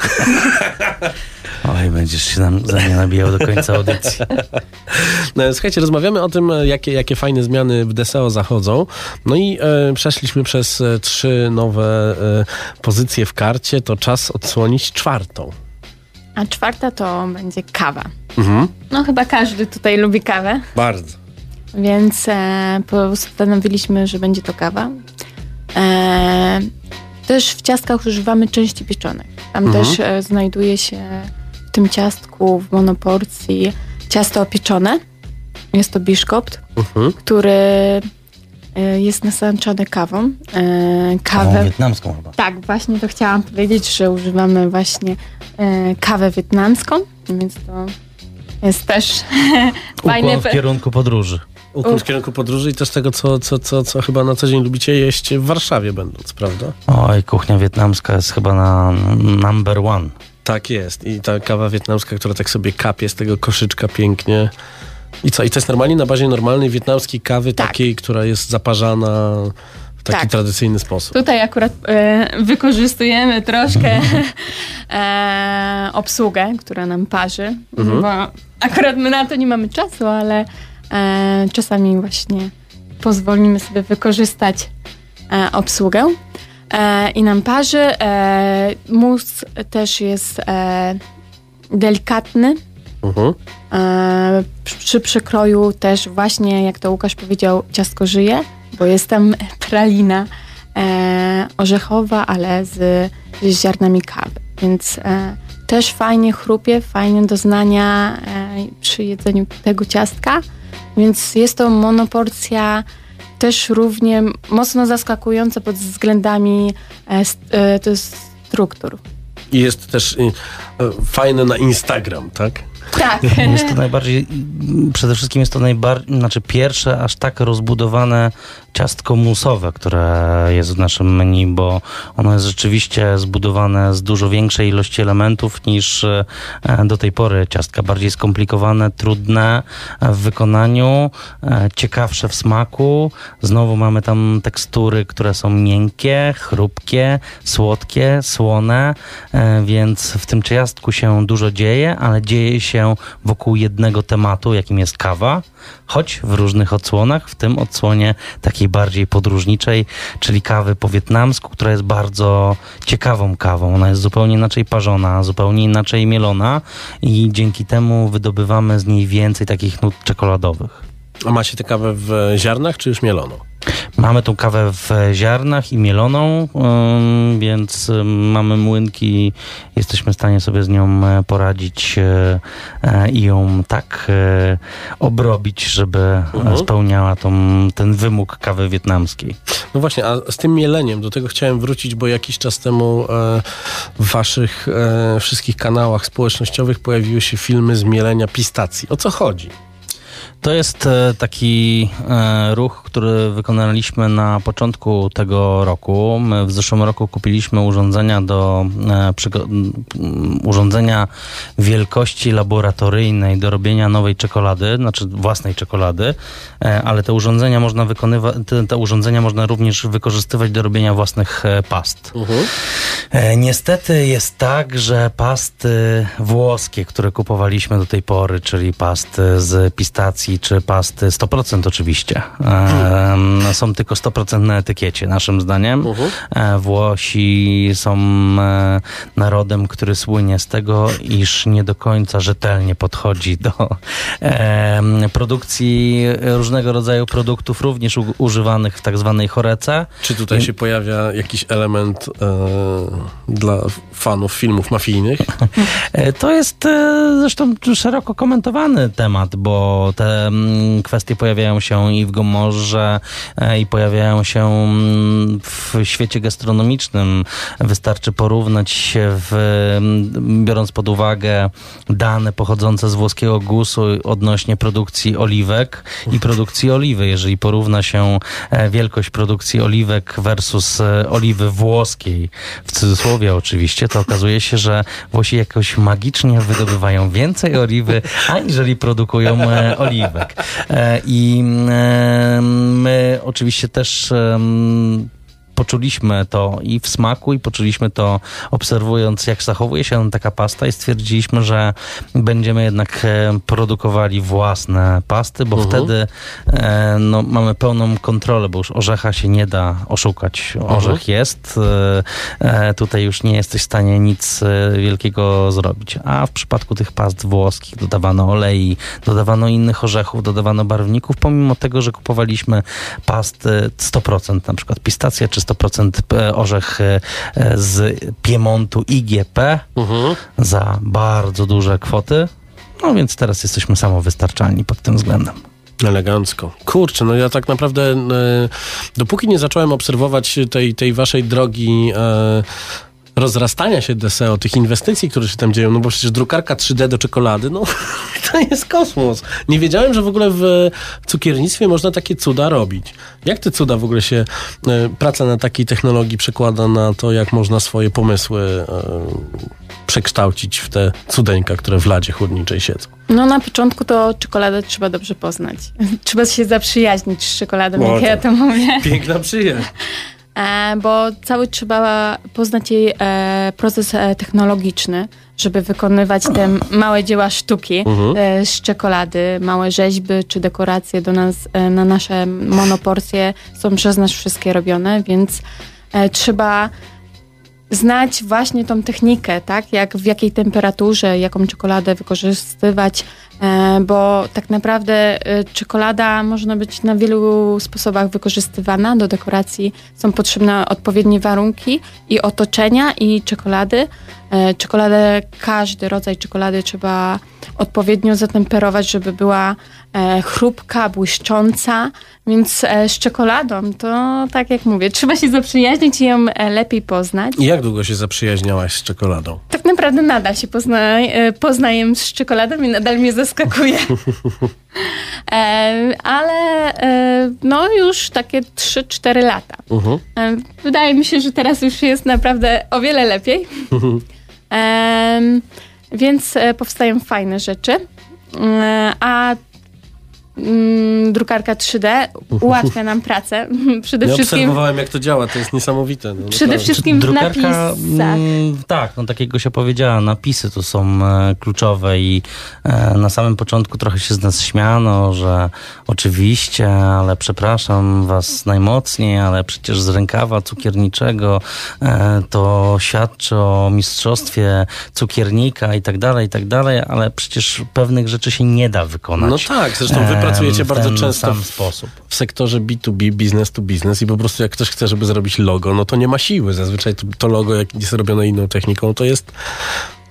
[laughs] Oj, będziesz się nam za mnie nabijał do końca audycji. No, [laughs] Słuchajcie, rozmawiamy o tym, e, jakie, jakie fajne zmiany w Deseo zachodzą. No i e, przeszliśmy przez e, trzy nowe e, pozycje w karcie. To czas odsłonić czwartą. A czwarta to będzie kawa. Mhm. No chyba każdy tutaj lubi kawę, Bardzo. Więc e, postanowiliśmy, że będzie to kawa. E, też w ciastkach używamy części pieczonych. Tam Mhm. też e, znajduje się w tym ciastku, w monoporcji ciasto pieczone. Jest to biszkopt, Mhm. który jest nasączony kawą. Kawą kawę wietnamską chyba. tak, właśnie to chciałam powiedzieć, że używamy właśnie kawę wietnamską, więc to jest też [laughs] fajny... Ukłon w kierunku podróży. Ukłon w kierunku podróży i też tego, co, co, co, co chyba na co dzień lubicie jeść w Warszawie będąc, prawda? Oj, kuchnia wietnamska jest chyba na number one. Tak jest. I ta kawa wietnamska, która tak sobie kapie z tego koszyczka pięknie. I co? I to jest normalnie na bazie normalnej wietnamskiej kawy, Tak. takiej, która jest zaparzana w taki Tak. tradycyjny sposób. Tutaj akurat e, wykorzystujemy troszkę [laughs] e, obsługę, która nam parzy, Mhm. bo akurat my na to nie mamy czasu, ale czasami właśnie pozwolimy sobie wykorzystać e, obsługę e, i nam parzy. E, mus też jest e, delikatny. E, przy przekroju też właśnie, jak to Łukasz powiedział, ciastko żyje, bo jest tam pralina e, orzechowa, ale z, z ziarnami kawy. Więc e, też fajnie chrupie, fajnie doznania e, przy jedzeniu tego ciastka. Więc jest to monoporcja też równie mocno zaskakująca pod względami e, e, struktur. I jest też y, fajne na Instagram, tak? Tak. [laughs] Jest to najbardziej, przede wszystkim jest to najbardziej, znaczy pierwsze aż tak rozbudowane ciastko musowe, które jest w naszym menu, bo ono jest rzeczywiście zbudowane z dużo większej ilości elementów niż e, do tej pory ciastka. Bardziej skomplikowane, trudne w wykonaniu, e, ciekawsze w smaku. Znowu mamy tam tekstury, które są miękkie, chrupkie, słodkie, słone, e, więc w tym ciastku się dużo dzieje, ale dzieje się wokół jednego tematu, jakim jest kawa, choć w różnych odsłonach, w tym odsłonie takiej bardziej podróżniczej, czyli kawy po wietnamsku, która jest bardzo ciekawą kawą. Ona jest zupełnie inaczej parzona, zupełnie inaczej mielona i dzięki temu wydobywamy z niej więcej takich nut czekoladowych. A macie tę kawę w ziarnach, czy już mieloną? Mamy tą kawę w ziarnach i mieloną, więc mamy młynki, jesteśmy w stanie sobie z nią e, poradzić e, e, i ją tak obrobić, żeby Mhm. spełniała tą, ten wymóg kawy wietnamskiej. No właśnie, a z tym mieleniem, do tego chciałem wrócić, bo jakiś czas temu w waszych wszystkich kanałach społecznościowych pojawiły się filmy z mielenia pistacji. O co chodzi? To jest e, taki e, ruch, który wykonaliśmy na początku tego roku. My w zeszłym roku kupiliśmy urządzenia do e, urządzenia wielkości laboratoryjnej do robienia nowej czekolady, znaczy własnej czekolady, ale te urządzenia można wykonywać, te, te urządzenia można również wykorzystywać do robienia własnych past. E, Niestety jest tak, że pasty włoskie, które kupowaliśmy do tej pory, czyli pasty z pistacji czy pasty 100% oczywiście, e, są tylko 100% na etykiecie, naszym zdaniem. E, Włosi są e, narodem, który słynie z tego, iż nie do końca rzetelnie podchodzi do produkcji różnego rodzaju produktów, również u, używanych w tak zwanej chorece. Czy tutaj się pojawia jakiś element e, dla fanów filmów mafijnych? [laughs] E, To jest e, zresztą szeroko komentowany temat, bo te kwestie pojawiają się i w Gomorze, e, i pojawiają się w świecie gastronomicznym. Wystarczy porównać się, w, biorąc pod uwagę dane pochodzące z włoskiego GUS-u odnośnie produkcji oliwek i produkcji oliwy. Jeżeli porówna się e, wielkość produkcji oliwek versus e, oliwy włoskiej, w cudzysłowie oczywiście, to okazuje się, że Włosi jakoś magicznie wydobywają więcej oliwy, aniżeli produkują e, E, I e, my oczywiście też poczuliśmy to i w smaku, i poczuliśmy to obserwując, jak zachowuje się taka pasta i stwierdziliśmy, że będziemy jednak e, produkowali własne pasty, bo Mhm. wtedy e, no, mamy pełną kontrolę, bo już orzecha się nie da oszukać. Orzech jest, e, tutaj już nie jesteś w stanie nic wielkiego zrobić. A w przypadku tych past włoskich dodawano olei, dodawano innych orzechów, dodawano barwników, pomimo tego, że kupowaliśmy pasty 100%, na przykład pistacja czy 100% p- orzech e, e, z Piemontu IGP za bardzo duże kwoty. No więc teraz jesteśmy samowystarczalni pod tym względem. Elegancko. Kurczę, no ja tak naprawdę e, dopóki nie zacząłem obserwować tej, tej waszej drogi e, rozrastania się DSEO, tych inwestycji, które się tam dzieją, no bo przecież drukarka 3D do czekolady, no [laughs] to jest kosmos. Nie wiedziałem, że w ogóle w cukiernictwie można takie cuda robić. Jak te cuda w ogóle się, e, praca na takiej technologii przekłada na to, jak można swoje pomysły e, przekształcić w te cudeńka, które w ladzie chłodniczej siedzą? No na początku to czekoladę trzeba dobrze poznać. [laughs] trzeba się zaprzyjaźnić z czekoladą, O, jak ja to- to mówię. Piękna przyjaźń. [laughs] E, bo cały trzeba poznać jej e, proces e, technologiczny, żeby wykonywać te małe dzieła sztuki Mhm. z czekolady, małe rzeźby czy dekoracje do nas, na nasze monoporcje są przez nas wszystkie robione, więc trzeba znać właśnie tą technikę, tak? Jak, w jakiej temperaturze, jaką czekoladę wykorzystywać, e, bo tak naprawdę e, czekolada można być na wielu sposobach wykorzystywana. Do dekoracji są potrzebne odpowiednie warunki i otoczenia i czekolady. E, czekoladę, każdy rodzaj czekolady trzeba odpowiednio zatemperować, żeby była chrupka, błyszcząca, więc z czekoladą to tak jak mówię, trzeba się zaprzyjaźnić i ją lepiej poznać. Jak jak długo się zaprzyjaźniałaś z czekoladą? Tak naprawdę nadal się pozna, e, poznaję z czekoladą i nadal mnie zaskakuje. [laughs] E, ale e, no już takie 3-4 lata. Mhm. E, Wydaje mi się, że teraz już jest naprawdę o wiele lepiej. Em, więc powstają fajne rzeczy. A mm, drukarka 3D ułatwia nam pracę. [laughs] Przede Ja wszystkim obserwowałem, jak to działa, to jest niesamowite. No, Przede naprawdę. wszystkim w Drukarka, napisach. mm, tak, no tak jak Gosia powiedziała, napisy tu są e, kluczowe i e, na samym początku trochę się z nas śmiano, że oczywiście, ale przepraszam was najmocniej, ale przecież z rękawa cukierniczego e, to świadczy o mistrzostwie cukiernika i tak dalej, i tak dalej, ale przecież pewnych rzeczy się nie da wykonać. No tak, zresztą em, pracujecie bardzo ten często sam sposób. w sektorze B2B, business to business i po prostu jak ktoś chce, żeby zrobić logo, no to nie ma siły. Zazwyczaj to, to logo, jak jest robione inną techniką, to jest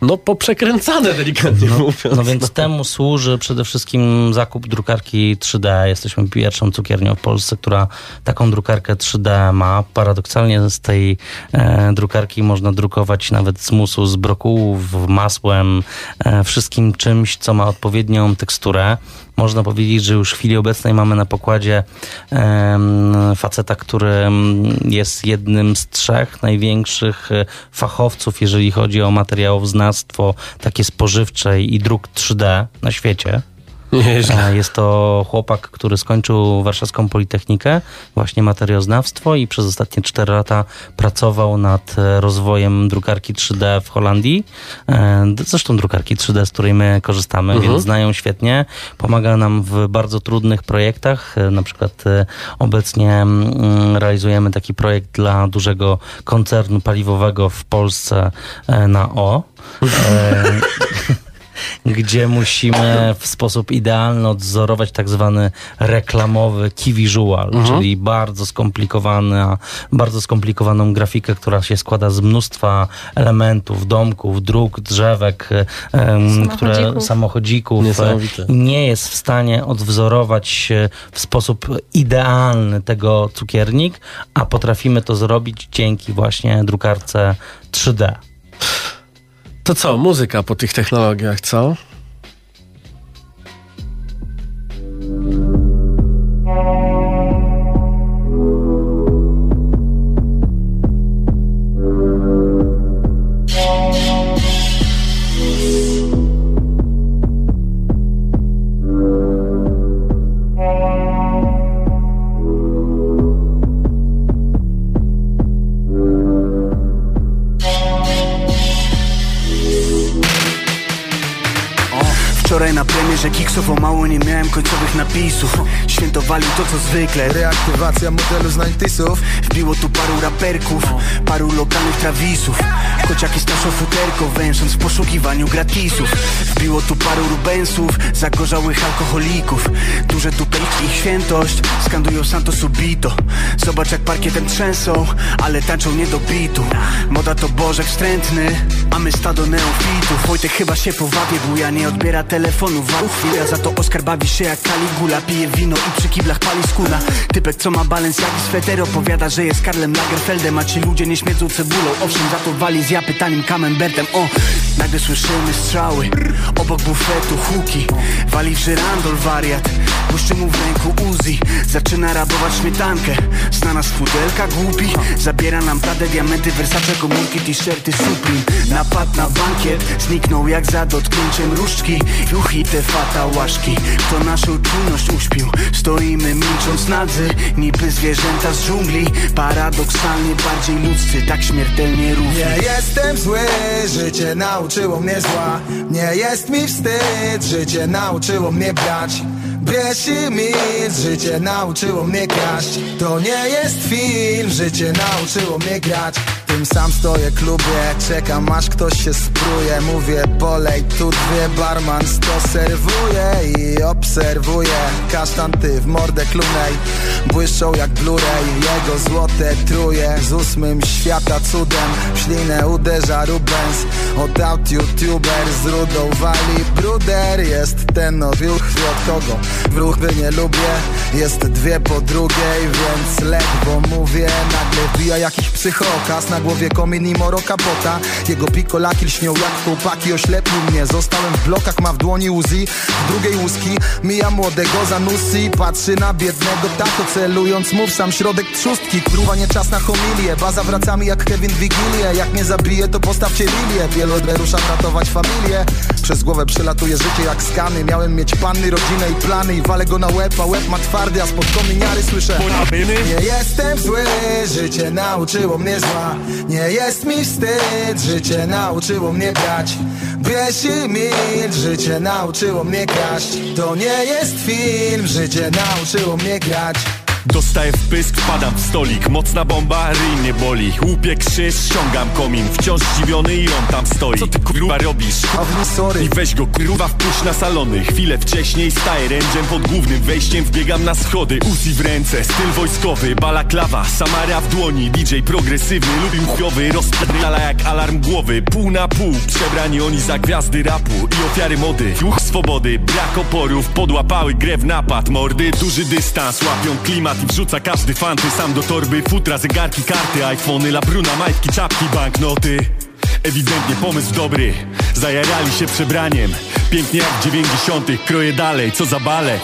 no poprzekręcane delikatnie mówiąc. No więc temu służy przede wszystkim zakup drukarki 3D. Jesteśmy pierwszą cukiernią w Polsce, która taką drukarkę 3D ma. Paradoksalnie z tej e, drukarki można drukować nawet z musu, z brokułów, masłem, e, wszystkim czymś, co ma odpowiednią teksturę. Można powiedzieć, że już w chwili obecnej mamy na pokładzie faceta, który jest jednym z trzech największych e, fachowców, jeżeli chodzi o materiałoznawstwo takie spożywcze i druk 3D na świecie. Nieźle. E, Jest to chłopak, który skończył Warszawską Politechnikę, właśnie materiałoznawstwo i przez ostatnie 4 lata pracował nad e, rozwojem drukarki 3D w Holandii. E, Zresztą drukarki 3D, z której my korzystamy, Mhm. więc znają świetnie. Pomaga nam w bardzo trudnych projektach. Na przykład obecnie mm, realizujemy taki projekt dla dużego koncernu paliwowego w Polsce na O. [laughs] Gdzie musimy w sposób idealny odzorować tak zwany reklamowy key visual, czyli bardzo skomplikowana, bardzo skomplikowaną grafikę, która się składa z mnóstwa elementów, domków, dróg, drzewek, które Samochodzików. samochodzików nie jest w stanie odwzorować w sposób idealny tego cukiernik, a potrafimy to zrobić dzięki właśnie drukarce 3D. To co, muzyka po tych technologiach, co? Wczoraj na Hoje aqui o mało nie miałem końcowych napisów. Świętowali to co zwykle. Reaktywacja modelu z 90sów Wbiło tu paru raperków, paru lokalnych trawisów. Kociaki staszą futerko, węsząc w poszukiwaniu gratisów. Wbiło tu paru rubensów, zagorzałych alkoholików. Duże tupelki ich świętość, skandują Santo Subito. Zobacz jak parkietem trzęsą, ale tańczą nie do bitu. Moda to bożek wstrętny, a my stado neofitów. Wojtek chyba się powabię, buja nie odbiera telefonu Warów, ja za to Oskar bawi się jak Caligula Pije wino i przy kiblach pali skóra. Typek co ma balans jak sweter opowiada, że jest Karlem Lagerfeldem A ci ludzie nie śmiedzą cebulą, owszem za to wali z ja pytaniem Camembertem. O, nagle słyszymy strzały, obok bufetu huki. Wali w żyrandol wariat, błyszczy mu w ręku Uzi. Zaczyna rabować śmietankę, znana z pudelka głupi. Zabiera nam Prada, diamenty, Versace, komórki, t-shirty Supreme. Napad na bankiet, zniknął jak za dotknięciem różdżki. Ruch i te fatałaszki, kto naszą czujność uśpił? Stoimy milcząc nadzy, niby zwierzęta z dżungli. Paradoksalnie bardziej ludzcy, tak śmiertelnie równi. Nie jestem zły, życie nauczyło mnie zła. Nie jest mi wstyd, życie nauczyło mnie brać Bierz i milcz, życie nauczyło mnie kraść. To nie jest film, życie nauczyło mnie grać. Tym sam stoję klubie, czekam aż ktoś się spruje. Mówię polej, tu dwie, barman sto serwuje I obserwuję. Kasztan ty w mordę klunej Błyszczą jak Blu-ray. Jego złote truje Z ósmym świata cudem. W ślinę uderza Rubens Od out youtuber z rudą wali Bruder. Jest ten od ruch od kogo W ruchy nie lubię Jest dwie po drugiej Więc ledwo mówię Nagle wbija jakiś psychokas Na głowie komin i moro kapota. Jego pikolaki lśnią jak chłopaki Oślepił mnie. Zostałem w blokach Ma w dłoni Uzi. W drugiej łuski Mija młodego za nusy Patrzy na biednego tato Celując mu w sam środek trzustki. Kruwa nie czas na homilię Baza wracami jak Kevin Wigilię. Jak mnie zabije to postawcie lilię. Wielodre ruszam ratować familię. Przez głowę przelatuje życie jak skany. Miałem mieć panny, rodzinę i I walę go na łeb, a łeb ma twardy A spod kominiary słyszę. Nie jestem zły, życie nauczyło mnie zła. Nie jest mi wstyd, życie nauczyło mnie brać. Bierz i milcz, życie nauczyło mnie kraść. To nie jest film, życie nauczyło mnie grać Dostaję w pysk, wpadam w stolik. Mocna bomba, ryj boli. Łupię krzyż, ściągam komin. Wciąż zdziwiony i on tam stoi. Co ty kurwa robisz? I weź go kurwa wpuść na salony. Chwilę wcześniej staję rędziem pod głównym wejściem. Wbiegam na schody, Uzi w ręce. Styl wojskowy, balaklawa Samara w dłoni, DJ progresywny Lubił chujowy, rozpierdala jak alarm głowy. Pół na pół, przebrani oni za gwiazdy rapu I ofiary mody, juch swobody Brak oporów, podłapały grę w napad. Mordy, duży dystans, łapią klimat I wrzuca każdy fanty sam do torby. Futra, zegarki, karty, iPhony Labruna, majtki, czapki, banknoty. Ewidentnie pomysł dobry. Zajarali się przebraniem. Pięknie jak dziewięćdziesiątych. Kroję dalej, co za balet.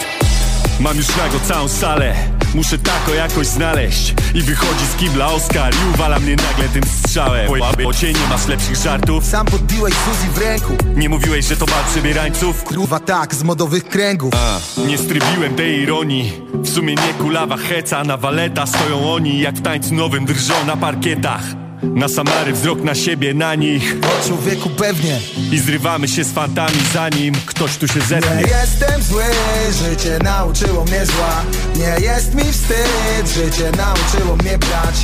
Mam już nago całą salę Muszę tako jakoś znaleźć. I wychodzi z kibla Oskar I uwala mnie nagle tym strzałem. Bo cię nie masz lepszych żartów. Sam podbiłeś Suzy w ręku. Nie mówiłeś, że to bal przebierańców? Kurwa tak, z modowych kręgów. A, nie strybiłem tej ironii. W sumie nie kulawa heca Na waleta stoją oni Jak w tańcu nowym drżą na parkietach na Samary wzrok na siebie, na nich. O człowieku pewnie. I zrywamy się z fantami zanim ktoś tu się zetnie Nie jestem zły, życie nauczyło mnie zła. Nie jest mi wstyd, życie nauczyło mnie brać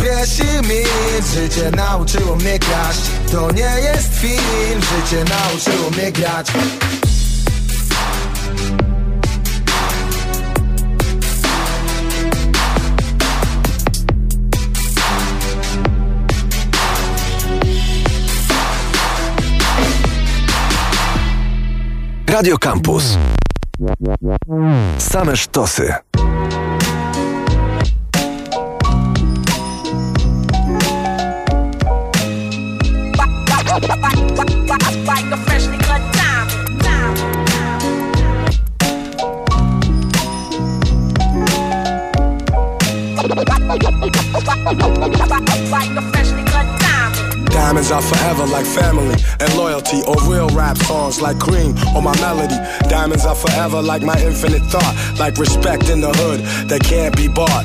Bierz i milcz, życie nauczyło mnie kraść. To nie jest film, życie nauczyło mnie grać Radio Campus. Same sztosy. Like [laughs] a Diamonds are forever like family and loyalty, or real rap songs like cream or my melody. Diamonds are forever like my infinite thought, like respect in the hood that can't be bought.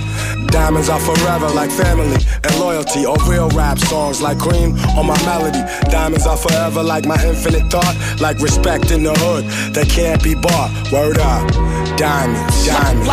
Diamonds are forever like family and loyalty, or real rap songs like cream or my melody. Diamonds are forever like my infinite thought, like respect in the hood that can't be bought. Word up, diamonds, diamonds.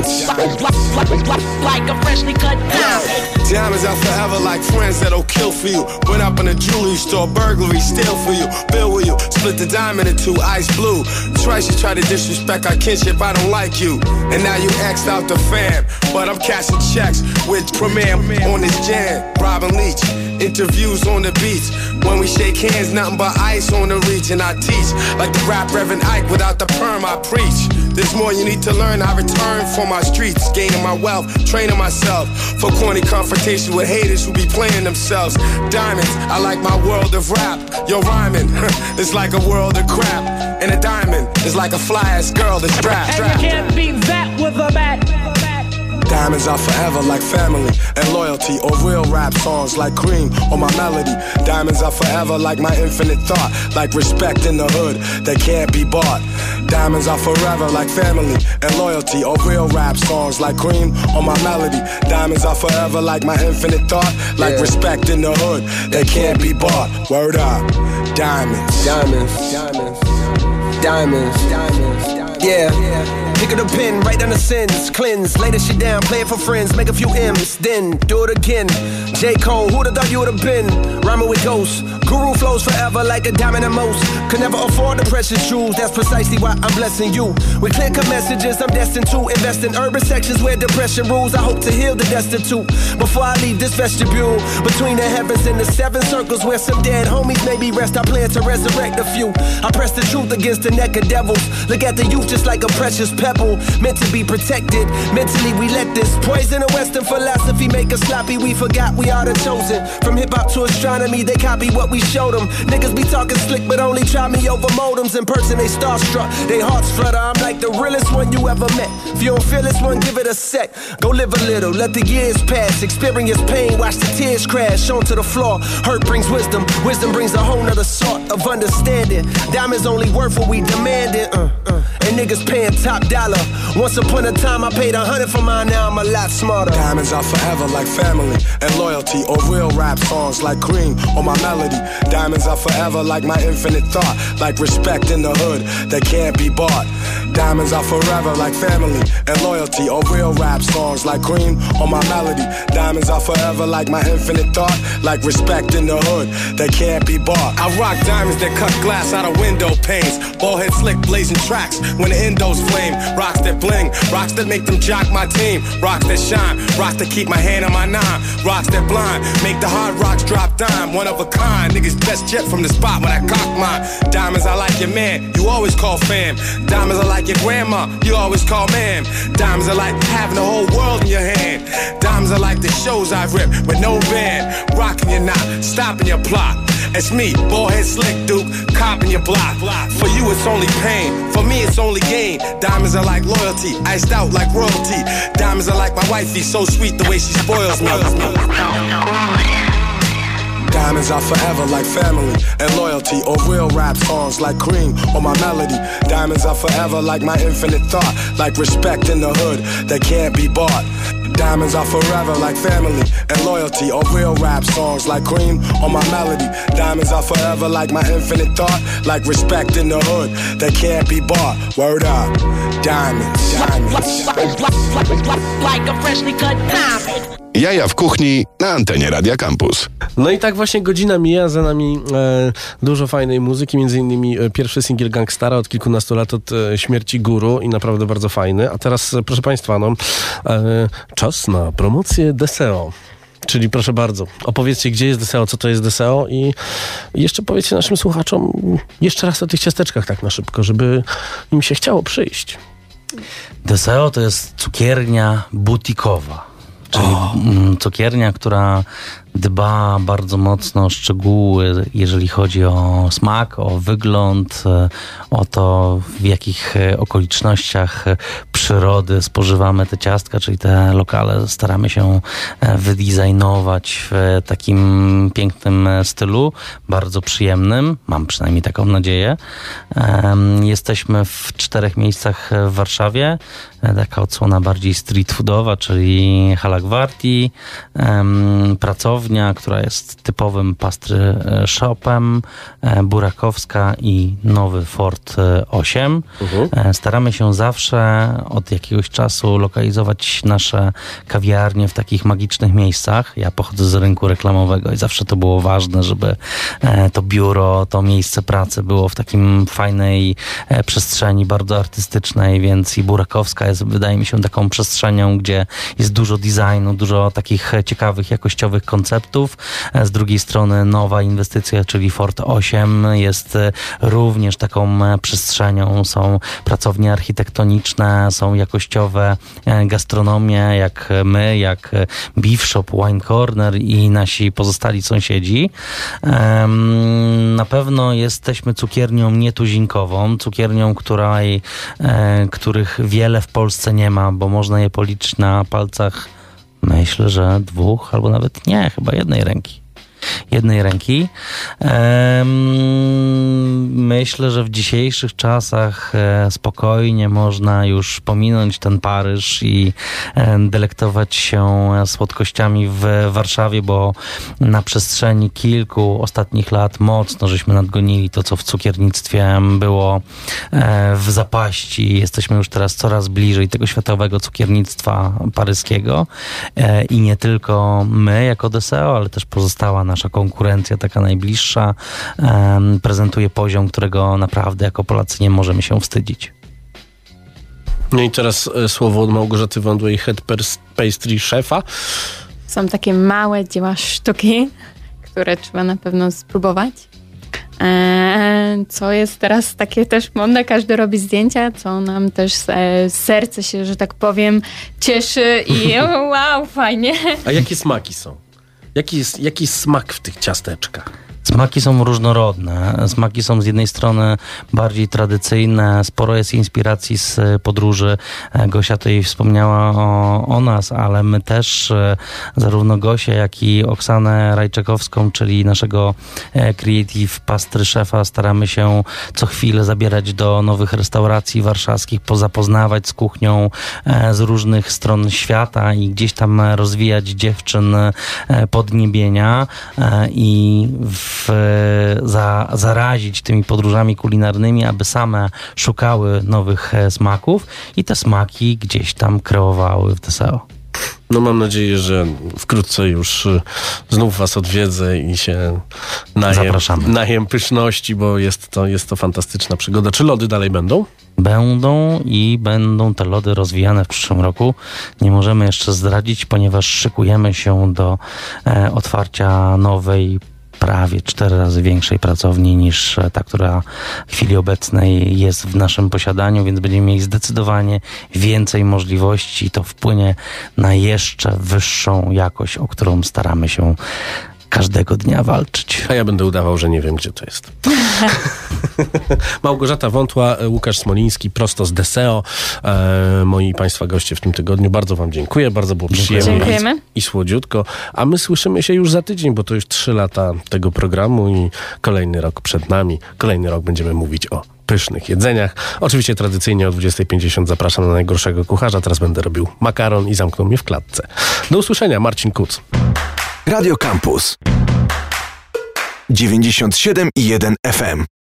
Like a freshly cut diamond. Diamonds are forever like friends that'll kill for you. Went up in a jewelry store, burglary, steal for you, bill with you, split the diamond in two, ice blue. Twice you try to disrespect our kinship, I don't like you. And now you axed out the fam, but I'm cashing checks with Premier on this jam. Robin Leach, interviews on the beach. When we shake hands, nothing but ice on the reach, and I teach like the rap Reverend Ike without the perm, I preach. There's more you need to learn. I return for my streets, gaining my wealth, training myself for corny confrontation with haters who be playing themselves. Diamonds, I like my world of rap. Yo, rhyming, [laughs] it's like a world of crap. And a diamond is like a fly ass girl that's strapped. And you can't beat that with a bat. Diamonds are forever like family and loyalty, or real rap songs like cream or my melody. Diamonds are forever like my infinite thought, like respect in the hood that can't be bought. Diamonds are forever like family and loyalty, or real rap songs like cream or my melody. Diamonds are forever like my infinite thought, like respect in the hood that can't be bought. Word up, diamonds, diamonds, diamonds, diamonds, diamonds. Yeah. Pick up the pen, write down the sins, cleanse, lay this shit down, play it for friends, make a few M's, then do it again. J. Cole, who'da thought you would've been? Rhyming with ghosts. Guru flows forever like a diamond in most. Could never afford the precious jewels, that's precisely why I'm blessing you. With clear cut messages, I'm destined to invest in urban sections where depression rules. I hope to heal the destitute before I leave this vestibule. Between the heavens and the seven circles where some dead homies maybe rest, I plan to resurrect a few. I press the truth against the neck of devils. Look at the youth just like a precious pebble, meant to be protected. Mentally, we let this poison of Western philosophy make us sloppy. We forgot we are the chosen. From hip hop to astronomy, they copy what we showed them. Niggas be talking slick, but only try me over modems. In person, they starstruck. They hearts flutter. I'm like the realest one you ever met. If you don't feel this one, give it a sec. Go live a little, let the years pass. Experience pain, watch the tears crash onto the floor. Hurt brings wisdom, wisdom brings a whole nother sort of understanding. Diamonds only worth what we demanded. Uh, uh. And niggas paying top dollar. Once upon a time, I paid a hundred for mine, now I'm a lot smarter. Diamonds are forever like family and loyalty, or real rap songs like cream or my melody. Diamonds are forever like my infinite thought, like respect in the hood that can't be bought. Diamonds are forever like family and loyalty, or real rap songs like cream or my melody. Diamonds are forever like my infinite thought, like respect in the hood that can't be bought. I rock diamonds that cut glass out of window panes. Ballhead slick blazing tracks when the endos flame. Rocks that bling, rocks that make them jock my team. Rocks that shine, rocks that keep my hand on my nine. Rocks that blind, make the hard rocks drop dime. One of a kind, niggas best jet from the spot when I cock mine. Diamonds, I like your man, you always call fam. Diamonds, I like your grandma, you always call ma'am. Diamonds, I like having the whole world in your hand. Diamonds, I like the shows I rip with no band. Rocking your knot, stopping your plot. It's me, ballhead slick duke, copping your block. For you, it's only pain. For me, it's only gain. Diamonds are like loyalty, iced out like royalty. Diamonds are like my wifey, so sweet the way she spoils me. Diamonds are forever like family and loyalty, or real rap songs like cream or my melody. Diamonds are forever like my infinite thought, like respect in the hood that can't be bought. Diamonds are forever like family and loyalty, or real rap songs like cream or my melody. Diamonds are forever like my infinite thought, like respect in the hood that can't be bought. Word up, diamonds, diamonds. Like a freshly cut diamond. Jaja w kuchni na antenie Radia Campus. No i tak właśnie godzina mija, za nami e, dużo fajnej muzyki, między innymi e, pierwszy singiel Gangstara od kilkunastu lat od e, śmierci Guru i naprawdę bardzo fajny. A teraz, e, proszę Państwa, no, e, czas na promocję Deseo. Czyli proszę bardzo, opowiedzcie, gdzie jest Deseo, co to jest Deseo i jeszcze powiedzcie naszym słuchaczom jeszcze raz o tych ciasteczkach tak na szybko, żeby im się chciało przyjść. Deseo to jest cukiernia butikowa. Czyli mm, cukiernia, która dba bardzo mocno o szczegóły, jeżeli chodzi o smak, o wygląd, e, o to, w jakich e, okolicznościach e, przyrody spożywamy te ciastka, czyli te lokale staramy się wydizajnować w takim pięknym stylu, bardzo przyjemnym, mam przynajmniej taką nadzieję. Jesteśmy w czterech miejscach w Warszawie. Taka odsłona bardziej street foodowa, czyli Halagwarti, em, pracownia, która jest typowym pastry e, shopem, e, Burakowska i Nowy Fort e, 8. E, Staramy się zawsze od jakiegoś czasu lokalizować nasze kawiarnie w takich magicznych miejscach. Ja pochodzę z rynku reklamowego i zawsze to było ważne, żeby to biuro, to miejsce pracy było w takim fajnej przestrzeni, bardzo artystycznej, więc i Burakowska jest, wydaje mi się, taką przestrzenią, gdzie jest dużo designu, dużo takich ciekawych, jakościowych konceptów. E, Z drugiej strony nowa inwestycja, czyli Fort 8 jest również taką przestrzenią. Są pracownie architektoniczne, są jakościowe gastronomie, jak my, jak Beef Shop, Wine Corner i nasi pozostali sąsiedzi. Na pewno jesteśmy cukiernią nietuzinkową, cukiernią, której, e, których wiele w Polsce nie ma, bo można je policzyć na palcach, myślę, że dwóch albo nawet nie, chyba jednej ręki. Jednej ręki. Myślę, że w dzisiejszych czasach e, spokojnie można już pominąć ten Paryż i e, delektować się słodkościami w Warszawie, bo na przestrzeni kilku ostatnich lat mocno żeśmy nadgonili to, co w cukiernictwie było e, w zapaści. Jesteśmy już teraz coraz bliżej tego światowego cukiernictwa paryskiego i nie tylko my jako DSEO, ale też pozostała nasza konkurencja, taka najbliższa, prezentuje poziom, którego naprawdę jako Polacy nie możemy się wstydzić. No i teraz e, słowo od Małgorzaty Wądłej, head pastry szefa. Są takie małe dzieła sztuki, które trzeba na pewno spróbować. Eee, co jest teraz takie też modne, każdy robi zdjęcia, co nam też e, serce się, że tak powiem, cieszy i [laughs] wow, fajnie. A jakie smaki są? Jaki jest, jaki jest smak w tych ciasteczkach? Smaki są różnorodne. Smaki są z jednej strony bardziej tradycyjne, sporo jest inspiracji z podróży. E, Gosia tutaj wspomniała o, o nas, ale my też, e, zarówno Gosię, jak i Oksanę Rajczakowską, czyli naszego e, creative pastry szefa, staramy się co chwilę zabierać do nowych restauracji warszawskich, pozapoznawać z kuchnią z różnych stron świata i gdzieś tam rozwijać dziewczyn podniebienia i w, za, zarazić tymi podróżami kulinarnymi, aby same szukały nowych e, smaków i te smaki gdzieś tam kreowały w DSEO. No mam nadzieję, że wkrótce już y, znów was odwiedzę i się najem, Zapraszamy. najem pyszności, bo jest to, jest to fantastyczna przygoda. Czy lody dalej będą? Będą i będą te lody rozwijane w przyszłym roku. Nie możemy jeszcze zdradzić, ponieważ szykujemy się do e, otwarcia nowej prawie cztery razy większej pracowni niż ta, która w chwili obecnej jest w naszym posiadaniu, więc będziemy mieli zdecydowanie więcej możliwości i to wpłynie na jeszcze wyższą jakość, o którą staramy się każdego dnia walczyć. A ja będę udawał, że nie wiem, gdzie to jest. [laughs] Małgorzata Wątła, Łukasz Smoliński, prosto z Deseo. E, moi Państwa goście w tym tygodniu. Bardzo Wam dziękuję, bardzo było przyjemnie Dziękujemy. i słodziutko. A my słyszymy się już za tydzień, bo to już trzy lata tego programu i kolejny rok przed nami. Kolejny rok będziemy mówić o pysznych jedzeniach. Oczywiście tradycyjnie o 20.50 zapraszam na najgorszego kucharza. Teraz będę robił makaron i zamknął mnie w klatce. Do usłyszenia, Marcin Kuc. Radio Campus 97 i 1 FM.